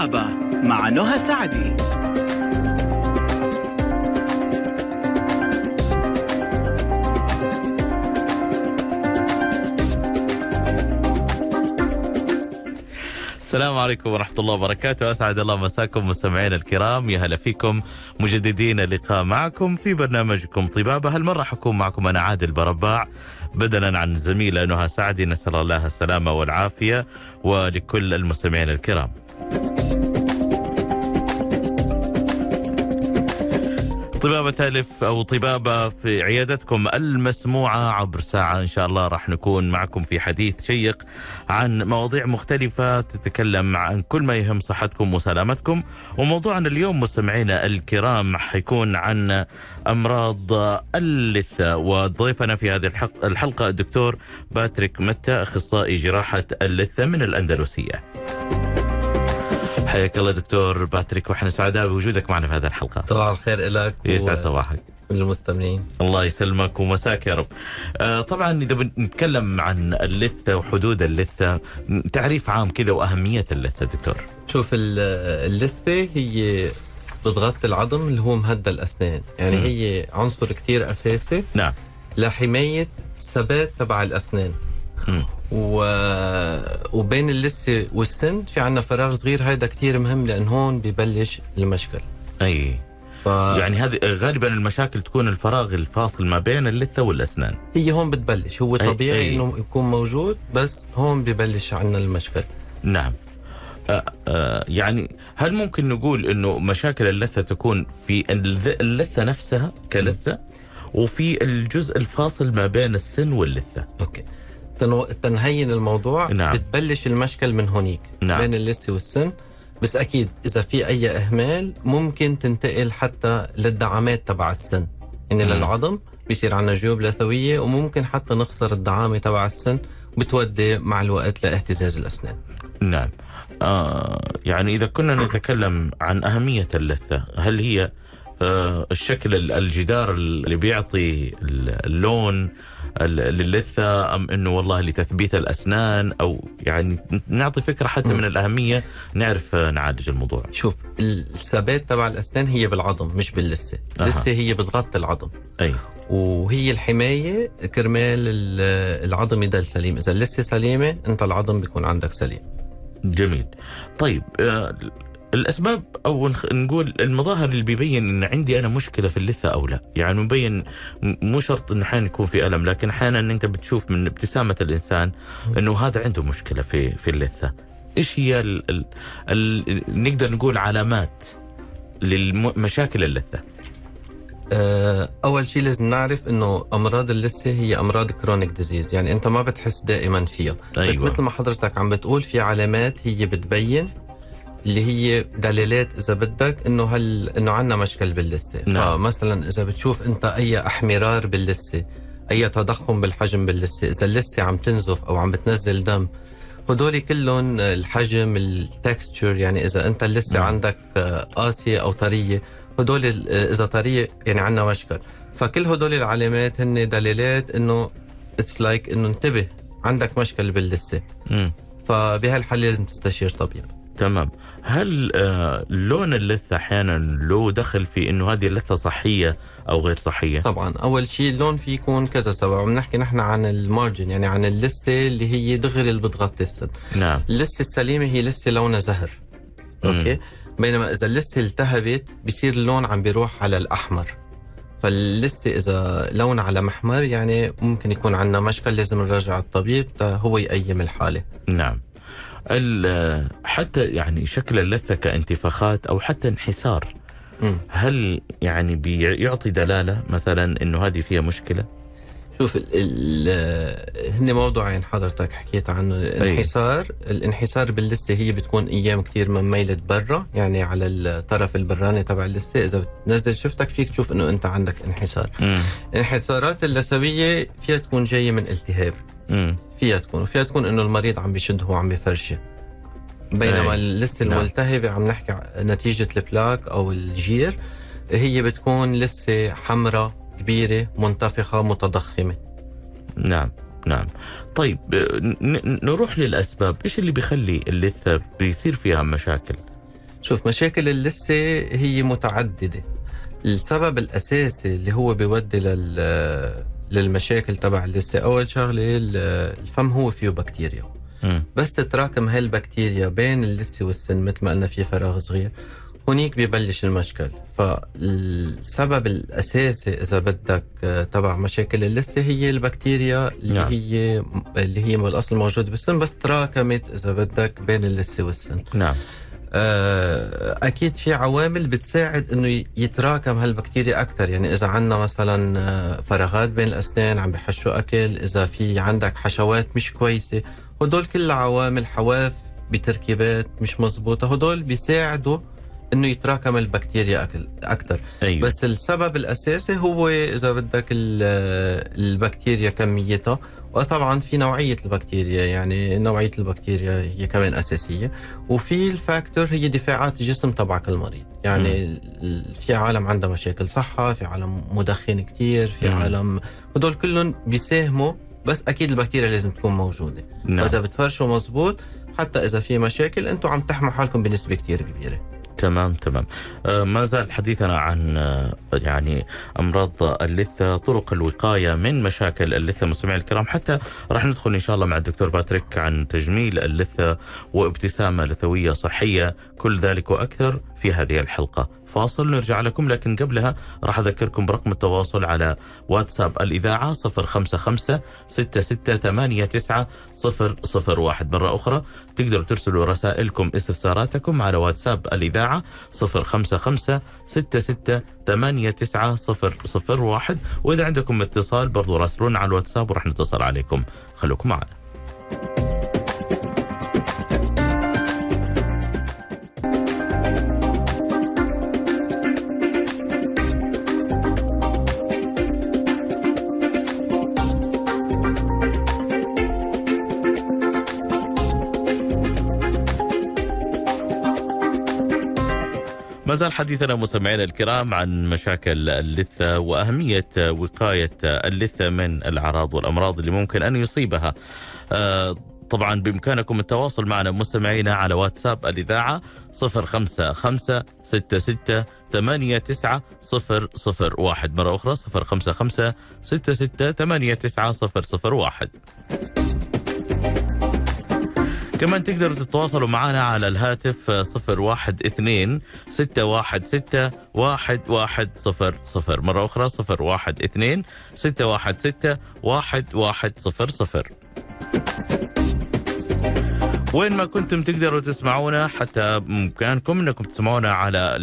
طبابة مع نهى سعدي. السلام عليكم ورحمة الله وبركاته. أسعد الله مساكم مستمعينا الكرام. يا هلا فيكم. مجددين اللقاء معكم في برنامجكم طبابة. هالمرة حكون معكم أنا عادل برباع بدلا عن زميلة نهى سعدي. نسأل الله السلامة والعافية ولكل المستمعين الكرام. طبابة تالف أو طبابة في عيادتكم المسموعة عبر ساعة. إن شاء الله راح نكون معكم في حديث شيق عن مواضيع مختلفة تتكلم عن كل ما يهم صحتكم وسلامتكم. وموضوعنا اليوم مستمعينا الكرام حيكون عن أمراض اللثة وضيفنا في هذه الحلقة الدكتور باتريك متى أخصائي جراحة اللثة من الأندلسية. حياك الله دكتور باتريك وإحنا سعداء بوجودك معنا في هذه الحلقة. صباح الخير لك يسعد صباحك. المستمعين. الله يسلمك ومساك يا رب. آه طبعا إذا بنتكلم عن اللثة وحدود اللثة تعريف عام كذا وأهمية اللثة دكتور. شوف اللثة هي بتغطي العظم اللي هو مهدى الأسنان. يعني م. هي عنصر كتير أساسي نعم. لحماية الثبات تبع الأسنان. و... وبين اللثه والسن في عنا فراغ صغير هذا كتير مهم لأن هون ببلش المشكل. أي. ف... يعني هذه غالبا المشاكل تكون الفراغ الفاصل ما بين اللثة والأسنان. هي هون بتبلش. هو طبيعي أي. إنه يكون موجود بس هون ببلش عنا المشكل. نعم. يعني هل ممكن نقول إنه مشاكل اللثة تكون في اللثة نفسها كلثة وفي الجزء الفاصل ما بين السن واللثة؟ أوكي. تناهين الموضوع نعم. بتبلش المشكل من هونيك نعم. بين اللثه والسن بس أكيد إذا في أي إهمال ممكن تنتقل حتى للدعامات تبع السن يعني مم. للعظم بيصير عندنا جيوب لثويه وممكن حتى نخسر الدعامة تبع السن بتودي مع الوقت لاهتزاز الأسنان نعم آه يعني إذا كنا نتكلم عن أهمية اللثة هل هي آه الشكل الجدار اللي بيعطي اللون للثة أم إنه والله لتثبيت الأسنان أو يعني نعطي فكرة حتى من الأهمية نعرف نعالج الموضوع. شوف الثبات تبع الأسنان هي بالعظم مش باللثة، اللثة هي بتغطي العظم. أي وهي الحماية كرمال العظم يضل سليم، إذا اللثة سليمة أنت العظم بيكون عندك سليم. جميل. طيب آه، الأسباب أو نقول المظاهر اللي بيبين إن عندي أنا مشكلة في اللثة أو لا، يعني مبين مو شرط إن أحيانا يكون في ألم لكن أحيانا أنت بتشوف من ابتسامة الإنسان إنه هذا عنده مشكلة في في اللثة. إيش هي ال ال ال نقدر نقول علامات للمشاكل اللثة؟ آه، أول شيء لازم نعرف إنه أمراض اللثة هي أمراض chronic disease يعني أنت ما بتحس دائما فيها أيوة. بس مثل ما حضرتك عم بتقول في علامات هي بتبين اللي هي دلالات إذا بدك إنه هل إنه عندنا مشكل باللثة. نعم. فمثلا إذا بتشوف أنت أي أحمرار باللثة أي تضخم بالحجم باللثة إذا اللثة عم تنزف أو عم بتنزل دم هدول كلهم الحجم ال texture يعني إذا أنت اللثة نعم. عندك قاسية أو طرية هدول إذا طرية يعني عندنا مشكل. فكل هدول العلامات هن دلالات إنه it's like like إنه انتبه عندك مشكل باللثة. فبهالحاله لازم تستشير طبيب. تمام. هل آه لون اللثة أحيانا له دخل في إنه هذه اللثة صحية أو غير صحية؟ طبعا. أول شيء اللون في يكون كذا سبب عم نحكي نحن عن ال margin يعني عن اللثة اللي هي دغري اللي بتغطي السن. نعم. اللثة السليمة هي لثة لونها زهر. أوكي؟ بينما إذا اللثة التهبت بصير اللون عم بيروح على الأحمر. فاللثة إذا لون على محمر يعني ممكن يكون عندنا مشكل لازم نرجع الطبيب هو يقيم الحالة. نعم. حتى يعني شكل اللثة كانتفاخات أو حتى انحسار. هل يعني بيعطي دلالة مثلا إنه هذه فيها مشكلة؟ شوف هن موضوعين حضرتك حكيت عنه الانحسار الانحسار باللثة هي بتكون أيام كثير مميله برا يعني على الطرف البراني تبع اللثة إذا بتنزل شفتك فيك تشوف إنه أنت عندك انحسار الانحسارات اللثوية فيها تكون جاية من التهاب مم. فيها تكون وفيها تكون إنه المريض عم بيشد هو عم بفرشه بينما أي. اللسه نعم. الملتهبة عم نحكي نتيجة البلاك أو الجير هي بتكون لسة حمراء كبيرة منتفخة متضخمة. نعم نعم. طيب نروح للأسباب. إيش اللي بيخلي اللثة بيصير فيها مشاكل؟ شوف مشاكل اللثة هي متعددة. السبب الأساسي اللي هو بيودي لل للمشاكل تبع اللثه أول شغلة ال- الفم هو فيه بكتيريا. مم. بس تتراكم هاي البكتيريا بين اللثه والسن مثل ما قلنا في فراغ صغير. هونيك ببلش المشكل. فالسبب الأساسي إذا بدك آه، تبع مشاكل اللثه هي البكتيريا اللي نعم. هي اللي هي بالاصل موجوده بالسن بس تراكمت إذا بدك بين اللثه والسن. نعم. أكيد في عوامل بتساعد إنه يتراكم هالبكتيريا أكثر يعني إذا عندنا مثلا آه، فراغات بين الأسنان عم بحشوا أكل إذا في عندك حشوات مش كويسة هدول كلها عوامل حواف بتركيبات مش مزبوطة هدول بيساعدوا إنه يتراكم البكتيريا أكثر أيوه. بس السبب الأساسي هو إذا بدك ال- البكتيريا كميتها. وطبعا في نوعية البكتيريا يعني نوعية البكتيريا هي كمان أساسية. وفي ال factor هي دفاعات الجسم تبعك المريض. يعني ال- في عالم عندها مشاكل صحة في عالم مدخن كتير في مم. عالم هدول كلهم بيساهموا بس أكيد البكتيريا لازم تكون موجودة. نعم. فإذا بتفرشوا مزبوط حتى إذا في مشاكل أنتم عم تحموا حالكم بنسبة كتير كبيرة. تمام تمام. آه، ما زال حديثنا عن آه، يعني أمراض اللثة طرق الوقاية من مشاكل اللثة مستمعي الكرام. حتى راح ندخل إن شاء الله مع الدكتور باتريك عن تجميل اللثة وابتسامة لثوية صحية. كل ذلك وأكثر في هذه الحلقة. فاصل نرجع لكم لكن قبلها راح أذكركم برقم التواصل على واتساب الإذاعة 055 6689 001 مرة أخرى تقدروا ترسلوا رسائلكم استفساراتكم على واتساب الإذاعة 055 6689 001 وإذا عندكم اتصال برضو راسلونا على الواتساب وراح نتصل عليكم. خلوكم معنا. ما زال حديثنا مستمعينا الكرام عن مشاكل اللثة وأهمية وقاية اللثة من الأعراض والأمراض اللي ممكن أن يصيبها. آه، طبعا بإمكانكم التواصل معنا مستمعينا على واتساب الإذاعة 055 66 89 001 مرة أخرى 055 66 89 001 كمان تقدروا تتواصلوا معنا على الهاتف 012 616 1100 مرة أخرى 012 616 1100 وين ما كنتم تقدروا تسمعونا حتى بإمكانكم أنكم تسمعونا على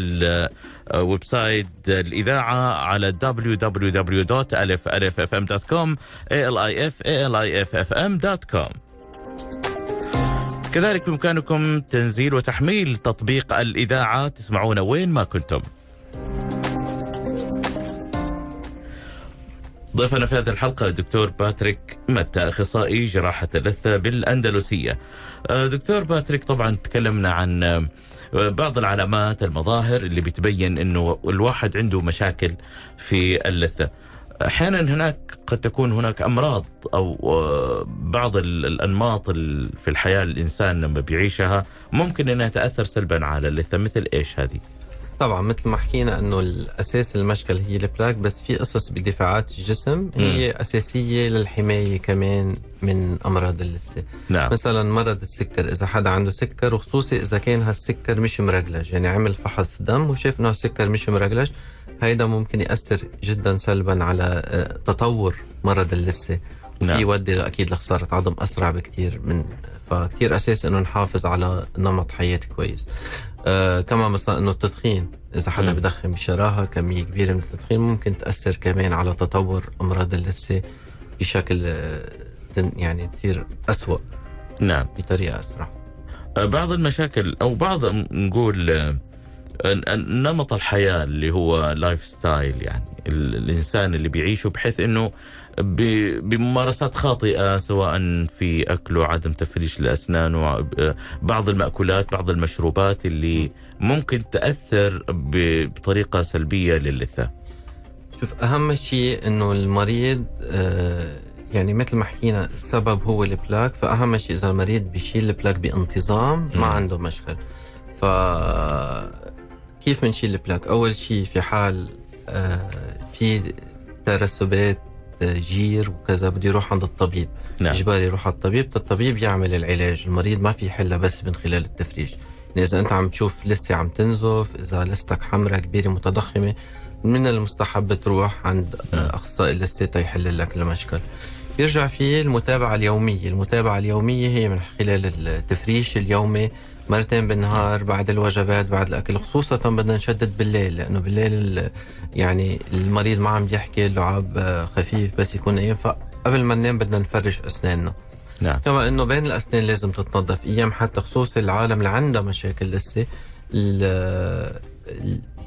ال website الإذاعة على www.alifalffm.com aliff.com كذلك بإمكانكم تنزيل وتحميل تطبيق الإذاعة تسمعونا وين ما كنتم. ضيفنا في هذه الحلقة الدكتور باتريك متى أخصائي جراحة اللثة بالأندلسية. آه، دكتور باتريك طبعا تكلمنا عن آه، بعض العلامات المظاهر اللي بتبين أنه الواحد عنده مشاكل في اللثة. أحيانا هناك قد تكون هناك أمراض أو آه، بعض ال- الأنماط ال- في الحياة الإنسان لما بيعيشها ممكن إنها تأثر سلبا على اللثه مثل إيش هذه؟ طبعا مثل ما حكينا إنه الأساس المشكل هي البلاك بس في قصص بدفاعات الجسم هي أساسية للحماية كمان من أمراض اللثة. نعم. مثلا مرض السكر إذا حدا عنده سكر وخصوصي إذا كان هالسكر مش مرجلج يعني عمل فحص دم وشاف إنه السكر مش مرجلج هيدا ممكن يأثر جدا سلبا على آه، تطور مرض اللثة نعم. في يودي أكيد لخساره عظم أسرع بكثير من فكتير اساسي إنه نحافظ على نمط حياة كويس آه كمان مثلا إنه التدخين إذا حدا. بدخن بشراهة كمية كبيرة من التدخين ممكن تأثر كمان على تطور أمراض اللثة بشكل آه، يعني تصير اسوء نعم بطريقة أسرع آه، بعض المشاكل أو بعض نقول نمط الحياة اللي هو lifestyle يعني ال- الإنسان اللي بيعيشه بحيث إنه بممارسات خاطئة سواء في اكله عدم تفريش الأسنان وبعض المأكولات بعض المشروبات اللي ممكن تأثر بطريقة سلبية للثه شوف أهم شيء إنه المريض آه، يعني مثل ما حكينا السبب هو ال plaque فأهم شيء إذا المريض بيشيل ال plaque بانتظام. ما عنده مشكل ف كيف بنشيل البلاك؟ أول شيء في حال آه، في ترسبات آه، جير وكذا بده يروح عند الطبيب. نعم. اجباري يروح على الطبيب الطبيب يعمل العلاج. المريض ما في يحلها بس من خلال التفريش يعني إذا أنت عم تشوف لسة عم تنزف إذا لستك حمراء كبيرة متضخمة من المستحب تروح عند آه، أخصائي اللثه تيحل لك المشكل. بيرجع في المتابعة اليومية. المتابعة اليومية هي من خلال التفريش اليومي. مرتين بالنهار بعد الوجبات بعد الأكل. خصوصا بدنا نشدد بالليل لأنه بالليل ال- يعني المريض ما عم بيحكي لعاب آه، خفيف بس يكون نايم فقبل ما ننام بدنا نفرش أسناننا. نعم. كما إنه بين الأسنان لازم تتنظف. أيام حتى خصوص العالم اللي عندها مشاكل لسه ال-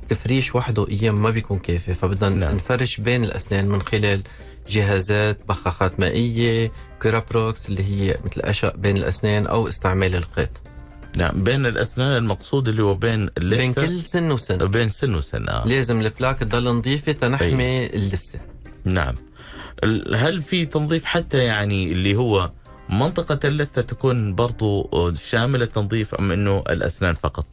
التفريش وحده أيام ما بيكون كافي. فبدنا نعم. نفرش بين الأسنان من خلال جهازات بخاخات مائية ال brosse اللي هي مثل الشق بين الأسنان أو استعمال الخيط نعم بين الأسنان المقصود اللي هو بين اللثة. بين كل سن وسن. بين سن وسن آه. لازم ال plaque تضل نظيفه تنحمي اللثة. نعم. هل في تنظيف حتى يعني اللي هو منطقة اللثة تكون برضو شاملة تنظيف أم أنه الأسنان فقط؟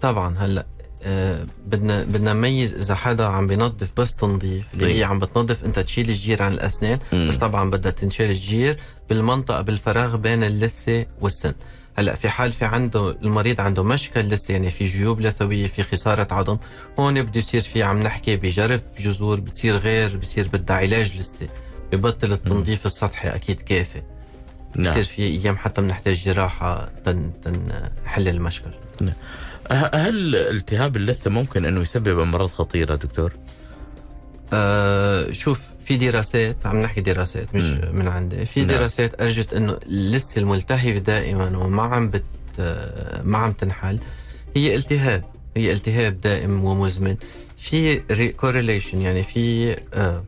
طبعا هلأ آه بدنا بدنا نميز إذا حدا عم بينظف بس تنظيف اللي. هي عم بتنظف أنت تشيل الجير عن الأسنان مم. بس طبعا بدها تنشال الجير بالمنطقة بالفراغ بين اللثة والسن. هلا في حال في عنده المريض عنده مشكل لثه يعني في جيوب لثويه في خسارة عظم هون بده يصير في عم نحكي بجرف جذور بتصير غير بصير بدها علاج لثه ببطل التنظيف السطحي أكيد كافي. نعم. بصير في أيام حتى بنحتاج جراحة تن تنحل المشكل. ه- هل التهاب اللثة ممكن أنه يسبب أمراض خطيرة دكتور؟ آه شوف في دراسات عم نحكي دراسات مش مم. من عندي في نعم. دراسات أرجت إنه اللثه الملتهبة دائما وما عم بت ما عم تنحل هي التهاب هي التهاب دائم ومزمن في كورليشن يعني في آه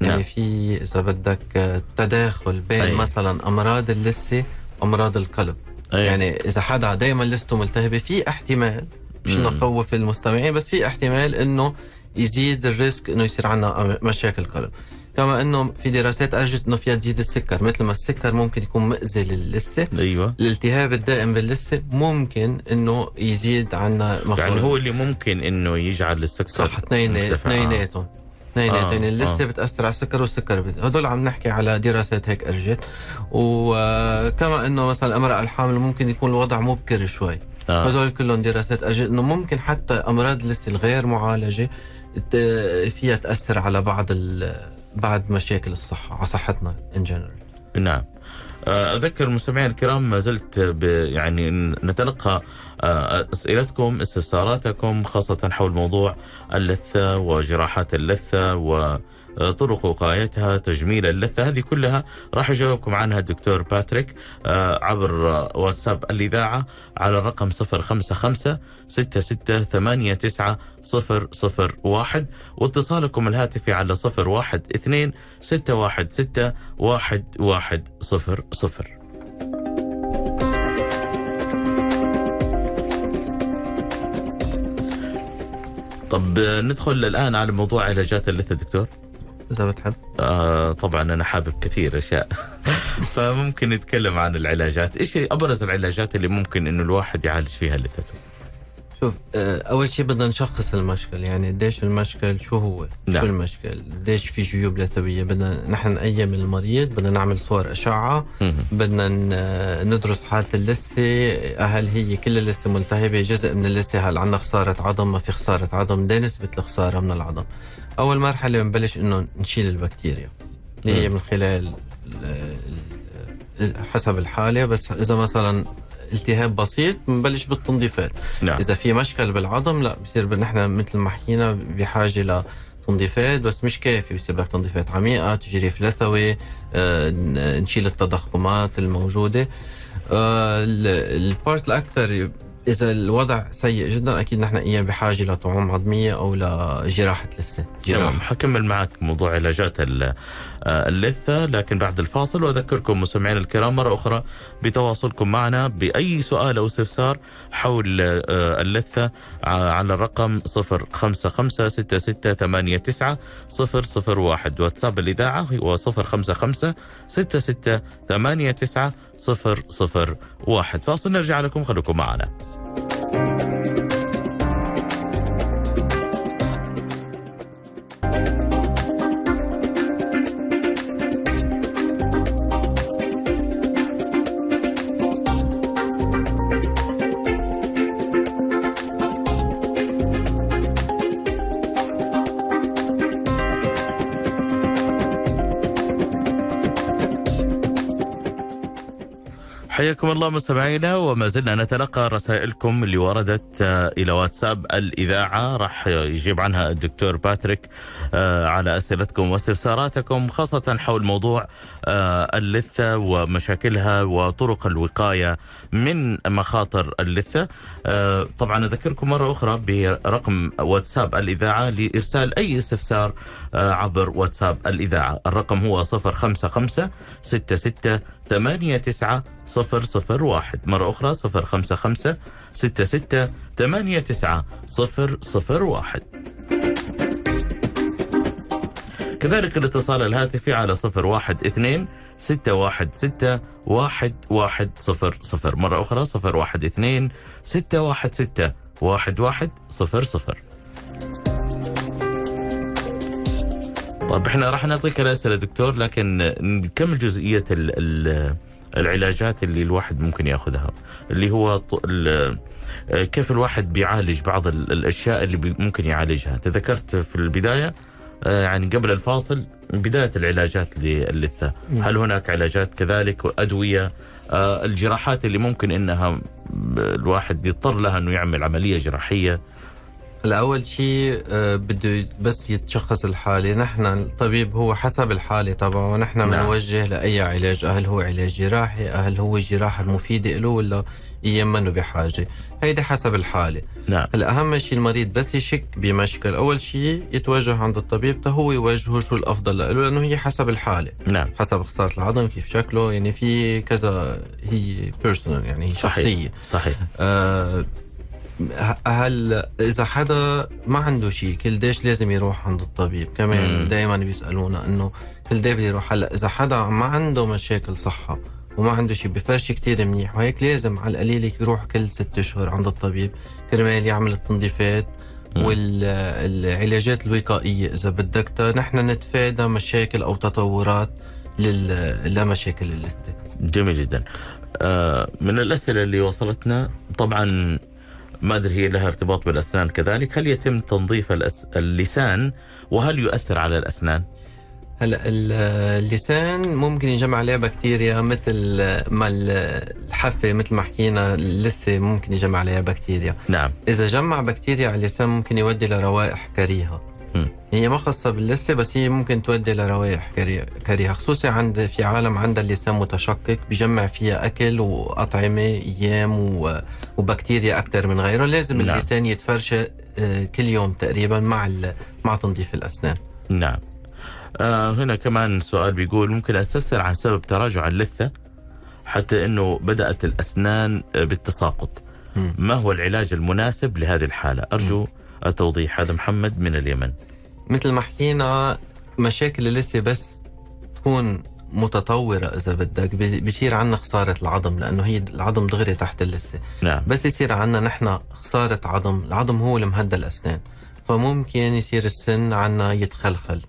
نعم. يعني في إذا بدك آه، تداخل بين أي. مثلا أمراض اللثه وامراض القلب أي. يعني إذا حدا دائما لثته ملتهبة في احتمال مش. نخوف المستمعين بس في احتمال إنه يزيد ال risk إنه يصير عندنا مشاكل قلب. كما إنه في دراسات فرجت إنه فيها تزيد السكر مثل ما السكر ممكن يكون مؤذي للثه أيوة. الالتهاب الدائم باللثة ممكن إنه يزيد عنا يعني هو اللي ممكن أنه يجعل السكر صح. اثنيناتهم اثنيناتهم آه، يعني اللثة آه. بتأثر على السكر والسكر بت... هدول عم نحكي على دراسات هيك فرجت وكما إنه مثلا المراه الحامل ممكن يكون الوضع المبكر شوي. آه. هذول كلهم دراسات فرجت إنه ممكن حتى أمراض اللثة الغير معالجة فيها تأثر على بعض. بعض مشاكل الصحة على صحتنا en général نعم آه، أذكر المستمعين الكرام ما زلت يعني نتلقى آه، أسئلتكم استفساراتكم خاصة حول موضوع اللثة وجراحات اللثة وطرق وقايتها تجميل اللثة هذه كلها راح يجاوبكم عنها الدكتور باتريك آه، عبر آه، واتساب الإذاعة على الرقم 055 6689 001 واتصالكم الهاتفي على 012 616 1100 طب آه، ندخل الآن على موضوع علاجات اللثة دكتور. إذا بتحب. آه طبعا أنا حابب كثير أشياء. فممكن نتكلم عن العلاجات. إيش أبرز العلاجات اللي ممكن أنه الواحد يعالج فيها لثته شوف آه، أول شيء بدنا نشخص المشكل. يعني قديش المشكل شو هو؟ نعم. شو المشكل؟ قديش في جيوب لثويه بدنا نحن نقيم المريض بدنا نعمل صور أشعة. بدنا ن- ندرس حالة اللثة. هل هي كل اللثة ملتهبة؟ جزء من اللثة هل عندنا خسارة عظم؟ ما في خسارة عظم. ده نسبه الخساره من العظم. أول مرحلة بنبلش إنه نشيل البكتيريا اللي هي من خلال ال- ال- حسب الحالة بس إذا مثلا التهاب بسيط بنبلش بالتنظيفات. نعم. إذا في مشكل بالعظم لا بصير نحن مثل ما حكينا بحاجة لتنظيفات بس مش كافي بصير بدك تنظيفات عميقة تجريف لثوي آه، نشيل التضخمات الموجودة. آه، ال- ال part الأكثر إذا الوضع سيء جدا أكيد نحن أيام بحاجة لطعوم عظمية أو لجراحه لثه تمام. جراحة. حكمل معك موضوع علاجات اللثة لكن بعد الفاصل وأذكركم مستمعينا الكرام مرة أخرى بتواصلكم معنا بأي سؤال أو استفسار حول آه، اللثة ع- على الرقم 055 001 واتساب الإذاعة هو 055 001 فاصل نرجع لكم خليكم معنا. حياكم الله مستمعينا وما زلنا نتلقى رسائلكم اللي وردت آه، إلى واتساب الإذاعة. راح يجيب عنها الدكتور باتريك آه، على أسئلتكم واستفساراتكم خاصة حول موضوع آه، اللثة ومشاكلها وطرق الوقاية من مخاطر اللثة. طبعا أذكركم مرة أخرى برقم واتساب الإذاعة لإرسال أي استفسار عبر واتساب الإذاعة. الرقم هو 055 66 ثمانية تسعة صفر صفر واحد. مرة أخرى صفر خمسة خمسة ستة ستة ثمانية تسعة صفر صفر واحد. كذلك الاتصال الهاتفي على صفر واحد اثنين ستة واحد ستة واحد واحد صفر صفر. مرة أخرى صفر واحد اثنين ستة واحد ستة واحد واحد صفر صفر. طيب إحنا راح نعطيك الاسئله دكتور لكن نكمل جزئية ال ال العلاجات اللي الواحد ممكن يأخذها؟ اللي هو كيف الواحد بيعالج بعض ال- الأشياء اللي ممكن يعالجها؟ تذكرت في البداية آه، يعني قبل الفاصل بداية العلاجات للثه هل هناك علاجات كذلك وأدوية؟ آه، الجراحات اللي ممكن إنها الواحد يضطر لها إنه يعمل عملية جراحية؟ هلا اول شيء آه، بده بس يتشخص الحالة. نحن الطبيب هو حسب الحالة تبعه ونحن نعم. بنوجه لأي علاج هل هو علاج جراحي هل هو الجراحه المفيدة له ولا أيام منه بحاجة. هيدي حسب الحالة. نعم. هلا اهم شيء المريض بس يشك بمشكل. أول شيء يتوجه عند الطبيب هو يوجهه شو الأفضل له؟ لأنه هي حسب الحالة. نعم. حسب خساره العظم كيف شكله يعني في كذا هي بيرسونال يعني هي صحيح. شخصية. صحيح. آه، هل إذا حدا ما عنده شيء كل ديش لازم يروح عند الطبيب. كمان دائما بيسألونا إنه كل ديش بده يروح. هلأ إذا حدا ما عنده مشاكل صحة وما عنده شيء بفرش كتير منيح. وهيك لازم على القليل يروح كل ست اشهر عند الطبيب. كرمال يعمل التنظيفات. والعلاجات الوقائية. إذا بدك تا نحن نتفادى مشاكل أو تطورات لمشاكل اللثه جميل جدا. آه، من الأسئلة اللي وصلتنا طبعا ما أدري هي لها ارتباط بالأسنان كذلك هل يتم تنظيف. اللسان وهل يؤثر على الأسنان هلا ال- اللسان ممكن يجمع عليه بكتيريا مثل ما ال- الحافه مثل ما حكينا اللثة ممكن يجمع عليها بكتيريا نعم إذا جمع بكتيريا على اللسان ممكن يودي لروائح كريهة. هي ما خاصة باللثة بس هي ممكن تودي لروائح كريه- كريهة خصوصا عند في عالم عندها اللسان متشقق بيجمع فيها أكل وأطعمة أيام وبكتيريا أكثر من غيره لازم نعم. اللسان يتفرشى آه، كل يوم تقريبا مع مع تنظيف الأسنان. نعم. آه هنا كمان سؤال بيقول ممكن أستفسر عن سبب تراجع اللثة؟ حتى أنه بدأت الأسنان آه، بالتساقط. ما هو العلاج المناسب لهذه الحالة؟ أرجو التوضيح. هذا محمد من اليمن. مثل ما حكينا مشاكل اللثة بس تكون متطورة إذا بدك. بصير عنا خسارة العظم لأنه هي العظم دغري تحت اللثة نعم. بس يصير عنا نحن خسارة عظم. العظم هو اللي مهدى الأسنان. فممكن يصير السن عنا يتخلخل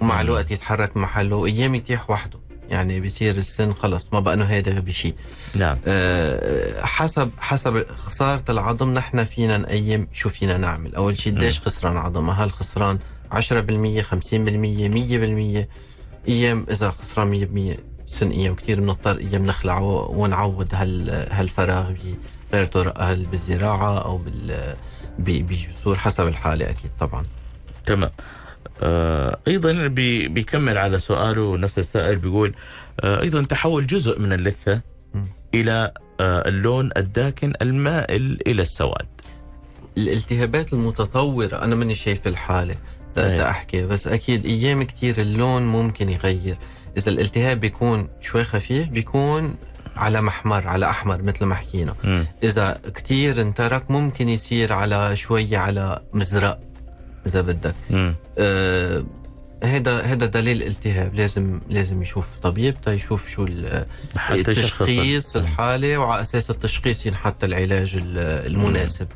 ومع مم. الوقت يتحرك محله وأيام يتيح وحده. يعني بصير السن خلص ما بقى إنه هيدا بشيء نعم. أه حسب حسب خسارة العظم نحن فينا نقيم شو فينا نعمل؟ أول شيء قديش خسران عظم هل خسران 10% 50% 100% أيام إذا خسران 100% سن أيام كثير بنضطر أيام نخلعه ونعوض هال هالفراغ بغير طرق هل بالزراعة أو بال بجسور حسب الحالة أكيد طبعا. تمام. آه أيضا بي بيكمل على سؤاله نفس السائل بيقول آه أيضا تحول جزء من اللثة مم. إلى آه، اللون الداكن المائل إلى السواد. الالتهابات المتطورة أنا ماني شايف الحالة. تا أحكي بس أكيد أيام كتير اللون ممكن يغير. إذا الالتهاب بيكون شوي خفيف بيكون على محمر على أحمر مثل ما حكينا. مم. إذا كتير انترك ممكن يصير على شوي على مزرق إذا بدك. مم. آه، هذا هذا دليل التهاب لازم لازم يشوف طبيب تا يشوف شو التشخيص الحالة وعلى أساس التشخيص ينحط العلاج ال- المناسب.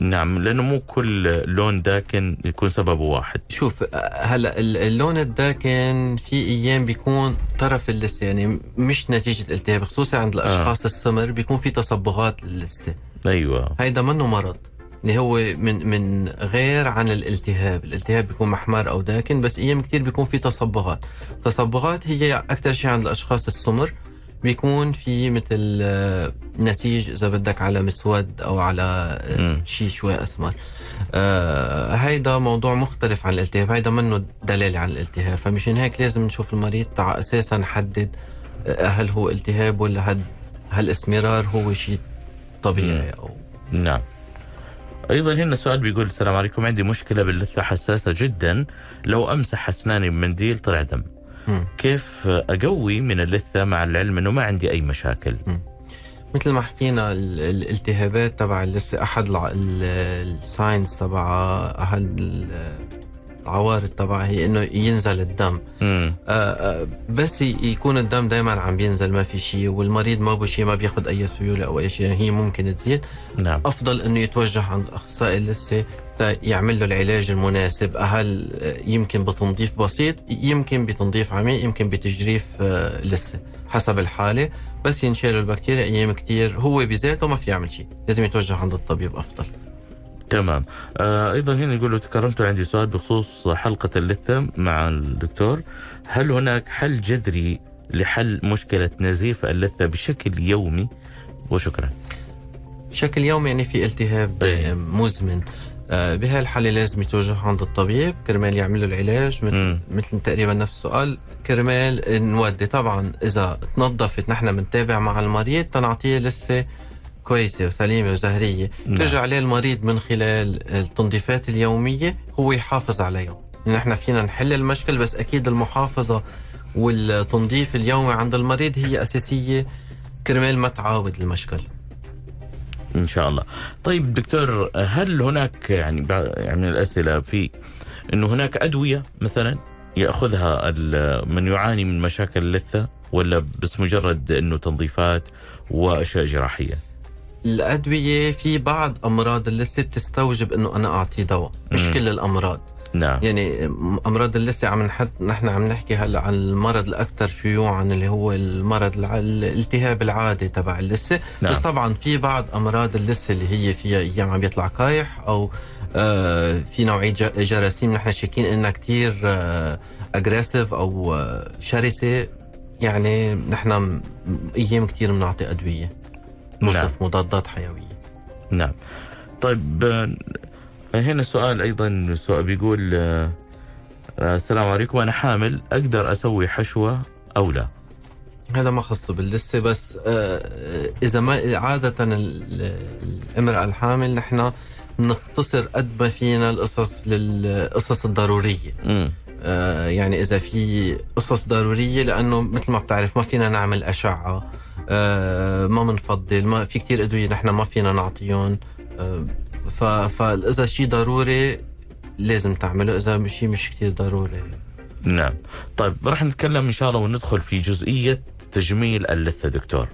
نعم لأنه مو كل لون داكن يكون سببه واحد. شوف هلأ ال- اللون الداكن في أيام بيكون طرف اللثة يعني مش نتيجة التهاب خصوصا عند الأشخاص آه. السمر بيكون في تصبغات للثه أيوه. هيدا منه مرض اللي هو من من غير عن الالتهاب. الالتهاب بيكون محمر أو داكن بس أيام كتير بيكون في تصبغات. تصبغات هي أكثر شيء عند الأشخاص السمر بيكون في مثل آه، نسيج إذا بدك على مسود أو على آه،. شيء شوي أسمر. آه هيدا موضوع مختلف عن الالتهاب هيدا منه دلالة عن الالتهاب. فمشان هيك لازم نشوف المريض تاع أساسا نحدد آه، هل هو التهاب ولا هل هل إسمرار هو شيء طبيعي أو نعم. أيضا هنا سؤال بيقول السلام عليكم عندي مشكلة باللثة حساسة جدا. لو أمسح أسناني بمنديل طلع دم. كيف أقوي من اللثة مع العلم إنه ما عندي أي مشاكل؟ مثل ما حكينا ال- الالتهابات تبع اللثة أحد الع- ال- ال signs تبع ال- العوارض تبعها هي إنه ينزل الدم. آه، آه، بس يكون الدم دائما عم بينزل ما في شيء والمريض ما بو شيء ما بياخد أي سيولة أو أي شيء هي ممكن تزيد. نعم. أفضل إنه يتوجه عند أخصائي اللثة تا يعمل له العلاج المناسب. هل آه، يمكن بتنظيف بسيط يمكن بتنظيف عميق يمكن بتجريف آه، لثة حسب الحالة. بس ينشال البكتيريا أيام كتير هو بذاته ما في يعمل شيء. لازم يتوجه عند الطبيب أفضل. تمام. آه أيضا هنا يقولوا تكرمتوا عندي سؤال بخصوص حلقة اللثة مع الدكتور. هل هناك حل جذري لحل مشكلة نزيف اللثة بشكل يومي؟ وشكرا. بشكل يومي يعني في التهاب إيه. آه، مزمن. آه، بهالحالة لازم يتوجه عند الطبيب. كرمال يعمل له العلاج مثل. مثل تقريبا نفس السؤال. كرمال نودي طبعا إذا تنظفت نحن بنتابع مع المريض تنعطيه لسة كويسة وسليمة وزهرية. نعم. ترجع عليه المريض من خلال التنظيفات اليومية هو يحافظ عليهم. نحن فينا نحل المشكل بس أكيد المحافظة والتنظيف اليومي عند المريض هي أساسية. كرمال ما تعاود المشكل. إن شاء الله. طيب دكتور هل هناك يعني يعني من الأسئلة في إنه هناك أدوية مثلا يأخذها من يعاني من مشاكل اللثة ولا بس مجرد إنه تنظيفات وأشياء جراحية؟ الأدوية في بعض أمراض اللثة بتستوجب إنه أنا أعطيه دواء مش مم. كل الأمراض. نعم. يعني أمراض اللثة عم نحط نحن عم نحكي هلا عن المرض الأكثر شيوعا اللي هو المرض الالتهاب العادي تبع اللثة. نعم. بس طبعا في بعض أمراض اللثة اللي هي فيها أيام عم بيطلع كايح أو آه في نوعية ج- جراثيم نحن شاكين إنها كتير آه أجريسيف أو آه شرسة. يعني نحن م- أيام كتير بنعطي أدوية. نعم. مضادات حيوية. نعم. طيب آه، هنا سؤال أيضا سؤال بيقول آه، السلام عليكم أنا حامل أقدر أسوي حشوة أو لا؟ هذا ما خصه باللسة بس آه، إذا ما عادة ال- الامراه الحامل نحن نختصر قد ما فينا القصص للقصص الضرورية. امم آه، يعني إذا في قصص ضرورية لأنه مثل ما بتعرف ما فينا نعمل أشعة ما بنفضل ما في كتير أدوية نحن ما فينا نعطيهم فاذا شيء ضروري لازم تعمله إذا شيء مش كتير ضروري. نعم. طيب راح نتكلم إن شاء الله وندخل في جزئية تجميل اللثة دكتور.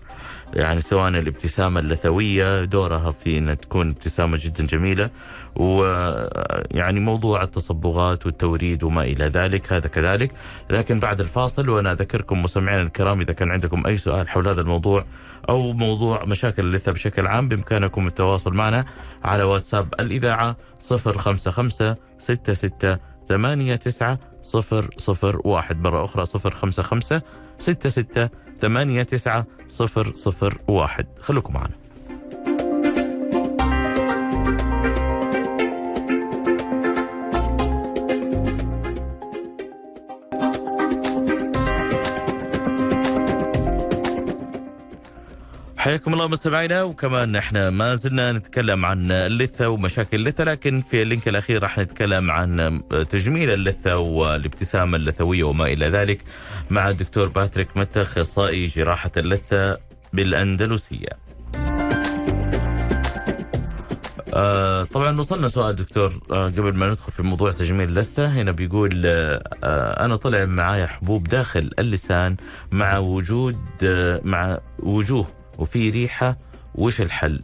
يعني سواء الابتسامة اللثوية دورها في ان تكون ابتسامة جدا جميلة. ويعني موضوع التصبغات والتوريد وما إلى ذلك هذا كذلك. لكن بعد الفاصل وأنا أذكركم مستمعينا الكرام إذا كان عندكم أي سؤال حول هذا الموضوع أو موضوع مشاكل اللثه بشكل عام بإمكانكم التواصل معنا على واتساب الإذاعة 055 66 ثمانية تسعة صفر صفر واحد. مرة أخرى صفر خمسة خمسة ستة ستة ثمانية تسعة صفر صفر واحد. خليكم معنا. حياكم الله مستمعينا وكمان إحنا ما زلنا نتكلم عن اللثة ومشاكل اللثة لكن في اللينك الأخير راح نتكلم عن تجميل اللثة والابتسامه اللثويه وما إلى ذلك مع الدكتور باتريك متى أخصائي جراحة اللثة بالأندلسية. آه طبعا وصلنا سؤال دكتور آه قبل ما ندخل في موضوع تجميل اللثة هنا بيقول آه آه أنا طلع معايا حبوب داخل اللسان مع وجود آه مع وجوه وفي ريحة وش الحل؟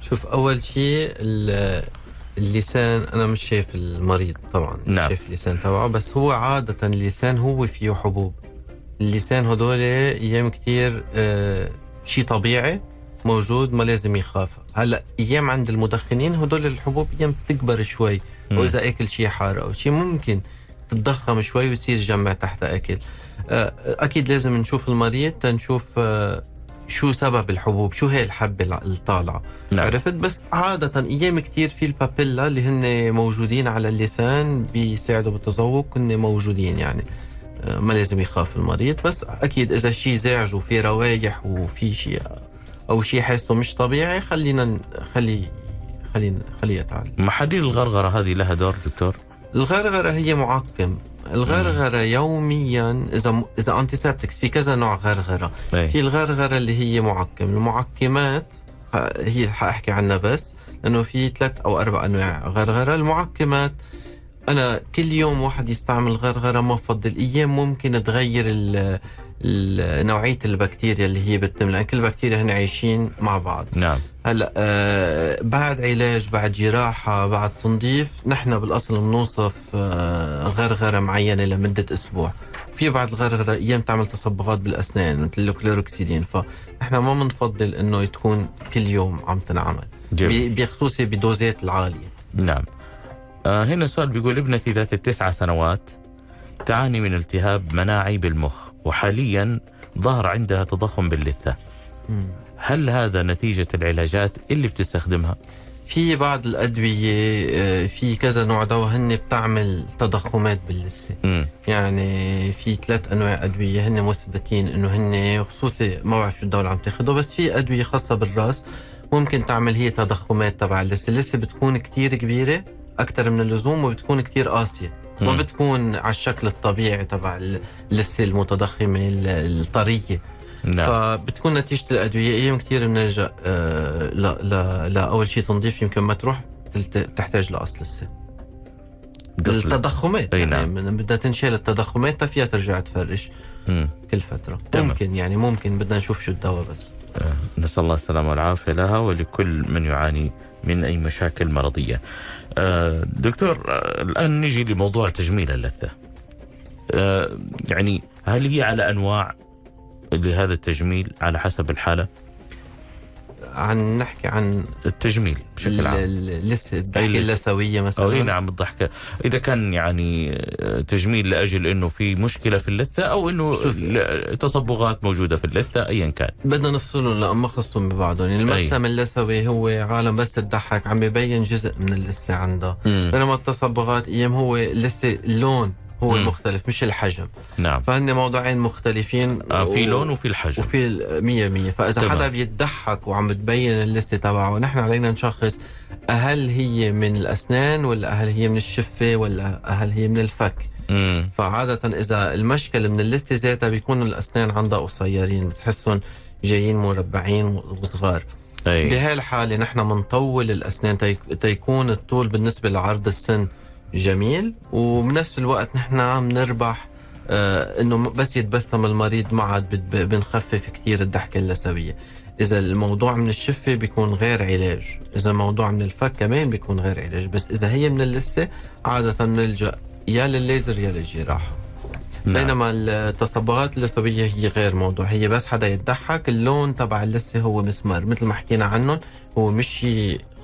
شوف أول شيء ال- اللسان أنا مش شايف المريض طبعا مش نعم. شايف اللسان تبعه بس هو عادة اللسان هو فيه حبوب اللسان هدول أيام كتير آه شيء طبيعي موجود ما لازم يخاف هلأ أيام عند المدخنين هدول الحبوب أيام بتكبر شوي مم. واذا أكل شيء حار أو شيء ممكن تتضخم شوي وتصير جمع تحت أكل آه، أكيد لازم نشوف المريض تنشوف آه، شو سبب الحبوب؟ شو هي الحبة الع- الطالعة؟ نعم. عرفت؟ بس عادة أيام كتير في البابيلا اللي هن موجودين على اللسان بيساعدوا بالتذوق هن موجودين يعني. آه، ما لازم يخاف المريض بس أكيد إذا شيء زعج وفي روايح وفي شيء أو شيء حاسه مش طبيعي خلينا خلي خلينا خليه يتعالج. محاليل الغرغرة هذه لها دور دكتور؟ الغرغرة هي معقم. الغرغرة يوميا إذا إذا أنتيسبتكس في كذا نوع غرغرة. أي. في الغرغرة اللي هي معقم. المعقمات هي حأحكي عنها بس لأنه في ثلاث أو أربع أنواع غرغرة. المعقمات أنا كل يوم واحد يستعمل غرغرة ما بفضل أيام ممكن تغير ال نوعية البكتيريا اللي هي بتتم لأن كل البكتيريا هن عايشين مع بعض. نعم. هلا آه بعد علاج بعد جراحة بعد تنظيف نحن بالأصل بنوصف آه غرغرة معينة لمدة أسبوع. في بعض الغرغرة أيام تعمل تصبغات بالأسنان مثل الكلوروكسيدين. فنحن ما بنفضل إنه تكون كل يوم عم تنعمل. بخصوصي بدوزات العالية. نعم. آه هنا سؤال بيقول ابنتي ذات التسعة سنوات تعاني من التهاب مناعي بالمخ وحاليا ظهر عندها تضخم باللثة. هل هذا نتيجة العلاجات اللي بتستخدمها؟ في بعض الأدوية آه، في كذا نوع دواء هن بتعمل تضخمات باللثة. يعني في ثلاث أنواع أدوية هن مثبتين إنه هن خصوصي ما بعرف شو الدولة اللي عم تاخده بس في أدوية خاصة بالرأس ممكن تعمل هي تضخمات تبع اللثة اللثة بتكون كتير كبيرة أكثر من اللزوم وبتكون كتير قاسية ما. بتكون على الشكل الطبيعي تبع اللثة المتضخمة ال- الطرية نعم. فبتكون نتيجة الأدوية. أيام كثير بنلجا آه، لا لا لا أول شيء تنظيف يمكن ما تروح لقص لثه قص- التضخمات أي يعني نعم. من- بدها تنشال التضخمات تا فيها ترجع تفرش مم. كل فترة. تمام. ممكن يعني ممكن بدنا نشوف شو الدواء بس. آه، نسأل الله السلامة والعافية لها ولكل من يعاني من أي مشاكل مرضية. آه، دكتور آه، الآن نجي لموضوع تجميل اللثة. آه، يعني هل هي على أنواع؟ لهذا التجميل على حسب الحالة؟ عن نحكي عن التجميل بشكل عام. لسه لسه. اللثوية أو مثلا؟ أي نعم الضحكة. إذا كان يعني آه، تجميل لأجل أنه في مشكلة في اللثة أو أنه شوف. ل- تصبغات موجودة في اللثة أيا كان. بدنا نفصلهم لأن ما خصهم ببعضهم؟ يعني المقسم اللثوي هو عالم بس تضحك عم ببين جزء من اللثة عندها مم. بينما التصبغات أيام هو لثة اللون هو مم. المختلف مش الحجم نعم فهن موضوعين مختلفين آه في و- لون وفي الحجم وفي ال- مية مية فإذا تمام. حدا بيتضحك وعم بتبين اللثة تبعه نحن علينا نشخص هل هي من الأسنان ولا هل هي من الشفة ولا هل هي من الفك مم. فعادة إذا المشكلة من اللثة ذاتها بيكونوا الأسنان عندها قصيرين بتحسهم جايين مربعين وصغار أي. بهاي الحالة نحن بنطول الأسنان تي- تيكون الطول بالنسبة لعرض السن جميل. وبنفس الوقت نحن عم نربح آه إنه بس يتبسم المريض ما عاد بنخفف كتير الضحكة اللثوية إذا الموضوع من الشفة بيكون غير علاج. إذا الموضوع من الفك كمان بيكون غير علاج. بس إذا هي من اللثة عادة نلجأ يا للليزر يا للجراحة. نعم. بينما التصبغات اللثوية هي غير موضوع. هي بس حدا يضحك اللون تبع اللثة هو مسمار. مثل ما حكينا عنهم هو مش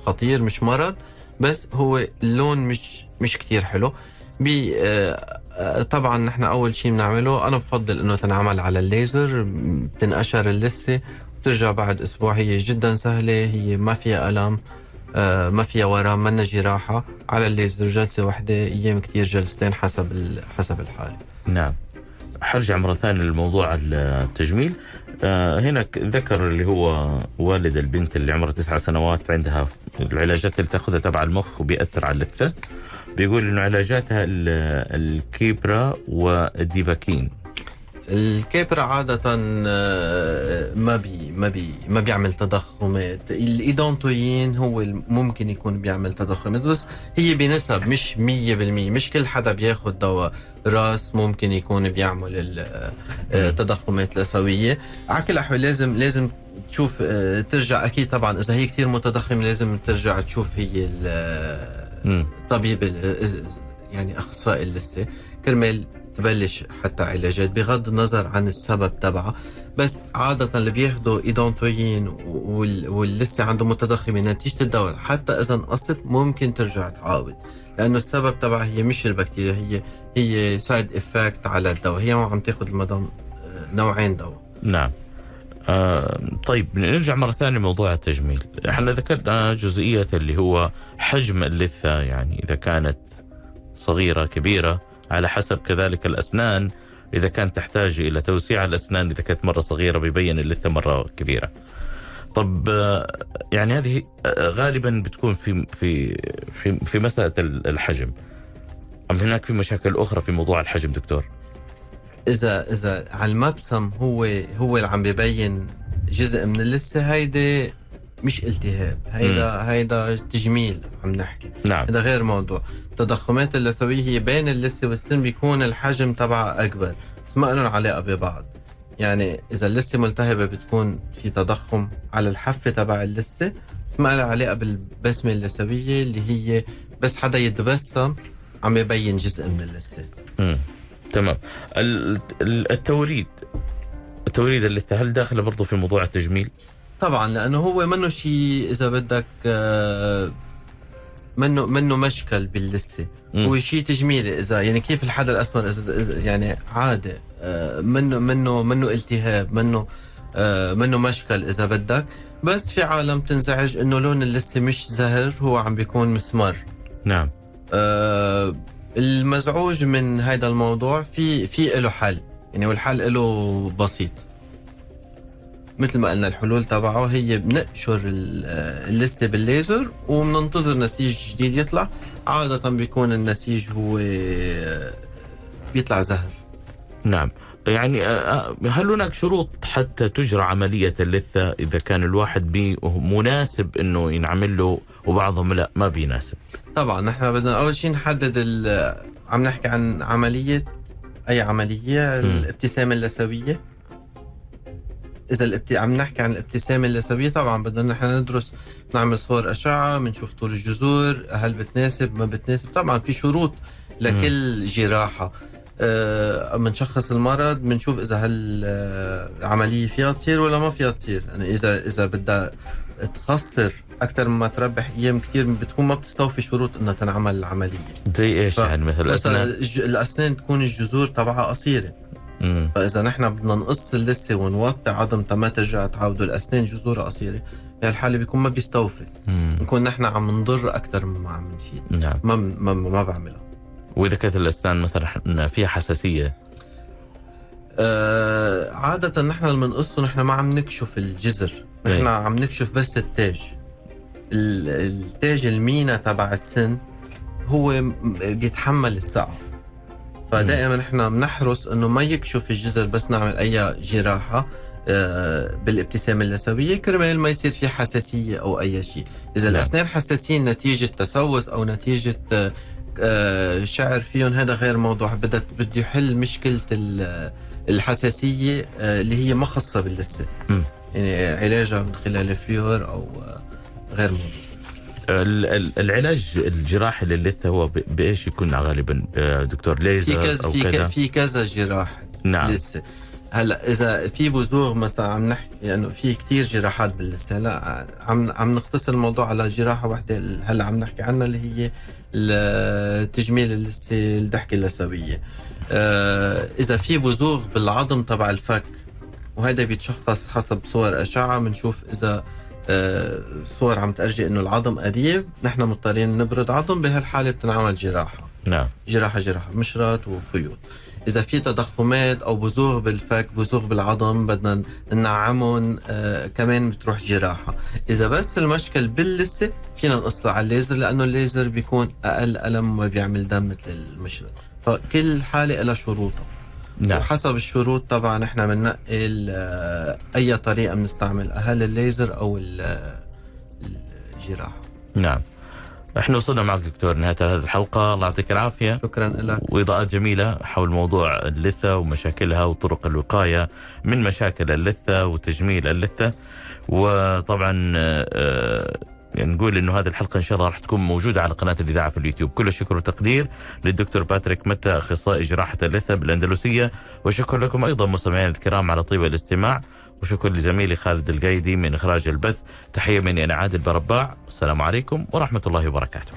خطير مش مرض بس هو اللون مش مش كتير حلو. بي آه، آه، طبعا نحن أول شيء بنعمله أنا بفضل إنه تنعمل على الليزر بتنقشر اللثة بترجع بعد أسبوع هي جدا سهلة هي ما فيها ألم آه، ما فيها ورم منا جراحه على الليزر جلسة واحدة أيام كتير جلستين حسب حسب الحاله نعم. حرجع مرة ثانية لموضوع التجميل. هنا ذكر اللي هو والد البنت اللي عمرها تسعة سنوات عندها العلاجات اللي تأخذها تبع المخ وبيأثر على اللثة. بيقول إنه علاجاتها ال- ال Keppra وال Depakine ال Keppra عادة آه، ما بي ما بي ما بيعمل تضخمات، ال Epanutin هو ممكن يكون بيعمل تضخمات بس هي بنسب مش 100% مش كل حدا بياخد دواء. راس ممكن يكون بيعمل ال- آه، لثوية، على كل الأحوال لازم لازم تشوف آه، ترجع. أكيد طبعا إذا هي كثير متضخمة لازم ترجع تشوف هي. طبيب يعني أخصائي اللثة. كرمال تبلش حتى علاجات بغض النظر عن السبب تبعها بس عادة اللي بياخدوا إيدونتوين وال- واللثة عنده متضخمة نتيجة الدواء حتى إذا انقصت ممكن ترجع تعاود. لأنه السبب تبعها هي مش البكتيريا هي هي side effect على الدواء. هي ما عم تاخذ المدام آه، نوعين دواء. نعم. آه طيب نرجع مرة ثانية لموضوع التجميل. إحنا ذكرنا جزئية اللي هو حجم اللثة يعني إذا كانت صغيرة كبيرة على حسب كذلك الأسنان. إذا كانت تحتاج إلى توسيع الأسنان إذا كانت مرة صغيرة بيبين اللثة مرة كبيرة. طب آه، يعني هذه آه، غالبا بتكون في في في في مسألة الحجم. أم هناك في مشاكل أخرى في موضوع الحجم دكتور؟ إذا إذا على المبسم هو هو اللي عم ببين جزء من اللثه هيدي مش التهاب. هيدا هيدا تجميل عم نحكي. نعم. هذا غير موضوع. التضخمات اللثويه هي بين اللثه والسن بيكون الحجم تبعها أكبر. بس ما لهم علاقة ببعض. يعني إذا اللثه ملتهبة بتكون في تضخم على الحافه تبع اللثه بس ما لها علاقة بالبسمة اللثويه اللي هي بس حدا يتبسم عم يبين جزء من اللثه مم. تمام. ال- ال- التوريد. التوريد اللثة هل داخله برضه في موضوع التجميل؟ طبعا لأنه هو منه شيء إذا بدك آه، منه منه مشكل باللثه. هو شيء تجميلي إذا يعني كيف الحدا الاسمر إذا يعني عادي آه، منه منه منه التهاب منه آه، منه مشكل إذا بدك. بس في عالم تنزعج إنه لون اللثه مش زهر هو عم بيكون مسمر نعم. آه، المزعوج من هذا الموضوع في في له حل. يعني والحل له بسيط. مثل ما قلنا الحلول تبعه هي بنقشر ال- اللثة بالليزر وبننتظر نسيج جديد يطلع. عادة بيكون النسيج هو بيطلع زهر. نعم. يعني هل هناك شروط حتى تجرى عملية اللثة؟ إذا كان الواحد مناسب إنه ينعمل له وبعضهم لا ما بيناسب. طبعا نحن بدنا أول شيء نحدد ال- عم نحكي عن عملية أي عملية الابتسامة اللثويه إذا الابت... عم نحكي عن الابتسامة اللثويه طبعا بدنا نحن ندرس نعمل صور أشعة بنشوف طول الجذور هل بتناسب ما بتناسب. طبعا في شروط لكل جراحة. آه، بنشخص المرض بنشوف إذا هل آه، فيها تصير ولا ما فيها تصير. يعني إذا إذا بدها تخسر أكثر مما تربح أيام كثير بتكون ما بتستوفي شروط إنها تنعمل العملية زي إيش ف- يعني؟ مثل مثلا الأسنان؟ الج- الأسنان تكون الجذور تبعها قصيرة. مم. فإذا نحن بدنا نقص اللثة ونوطي عظم ما ترجع تعودوا الأسنان جذورها قصيرة بهالحاله بيكون ما بيستوفي. مم. بنكون نحن عم نضر أكثر مما عم نفيد. نعم. ما ما ما بعملها. وإذا كانت الأسنان مثلا فيها حساسية؟ آه عادة نحن لما نقصه نحن ما عم نكشف الجذر. نحن إيه. عم نكشف بس التاج. ال- التاج المينا تبع السن هو بيتحمل السقعة فدائما نحن بنحرص إنه ما يكشف الجذر بس نعمل أي جراحة آه، بالابتسامة اللثوية كرمال ما يصير في حساسية أو أي شيء. إذا نعم. الأسنان حساسين نتيجة تسوس أو نتيجة آه، آه، شعر فيهم هذا غير موضوع. بدها بده يحل مشكلة ال- الحساسية اللي هي ما خاصة باللثة. يعني علاجها من خلال الفليور أو آه، غير ال- العلاج الجراحي للثة هو ب- بإيش يكون غالبا؟ دكتور ليزر في كذا كذا. في كذا جراح نعم. لسه. هلأ إذا في بزوغ مثلا عم نحكي لأنه يعني في كتير جراحات باللسة. هلأ عم عم نختصر الموضوع على جراحة واحدة هلأ عم نحكي عنها اللي هي تجميل اللثه الضحكة اللثوية. آه إذا في بزوغ بالعظم تبع الفك وهذا بيتشخص حسب صور أشعة بنشوف إذا صور عم تأرجي إنه العظم قريب نحن مضطرين نبرد عظم بهالحالة بتنعمل جراحة. نعم. جراحة جراحة مشرط وخيوط إذا في تضخمات أو بزوغ بالفك بزوغ بالعظم بدنا ننعمهم آه كمان بتروح جراحة. إذا بس المشكل باللثة فينا نقصه على الليزر لأنه الليزر بيكون أقل ألم وما بيعمل دم مثل المشرط. فكل حالة لها شروطها. نعم. وحسب الشروط طبعا إحنا بننقي آه، أي طريقة بنستعمل هل الليزر أو آه، الجراحة. نعم. إحنا وصلنا معك دكتور نهاية هذه الحلقة. الله يعطيك العافية. شكرا لك. وإضاءات جميلة حول موضوع اللثة ومشاكلها وطرق الوقاية من مشاكل اللثة وتجميل اللثة. وطبعا آه، نقول إنه هذه الحلقة إن شاء الله راح تكون موجودة على قناة الإذاعة في اليوتيوب. كل الشكر والتقدير للدكتور باتريك متى أخصائي جراحة اللثة بالأندلسية. وشكرا لكم أيضا مستمعينا الكرام على طيب الاستماع. وشكرا لزميلي خالد القايدي من إخراج البث. تحية مني أنا عادل برباع. السلام عليكم ورحمة الله وبركاته.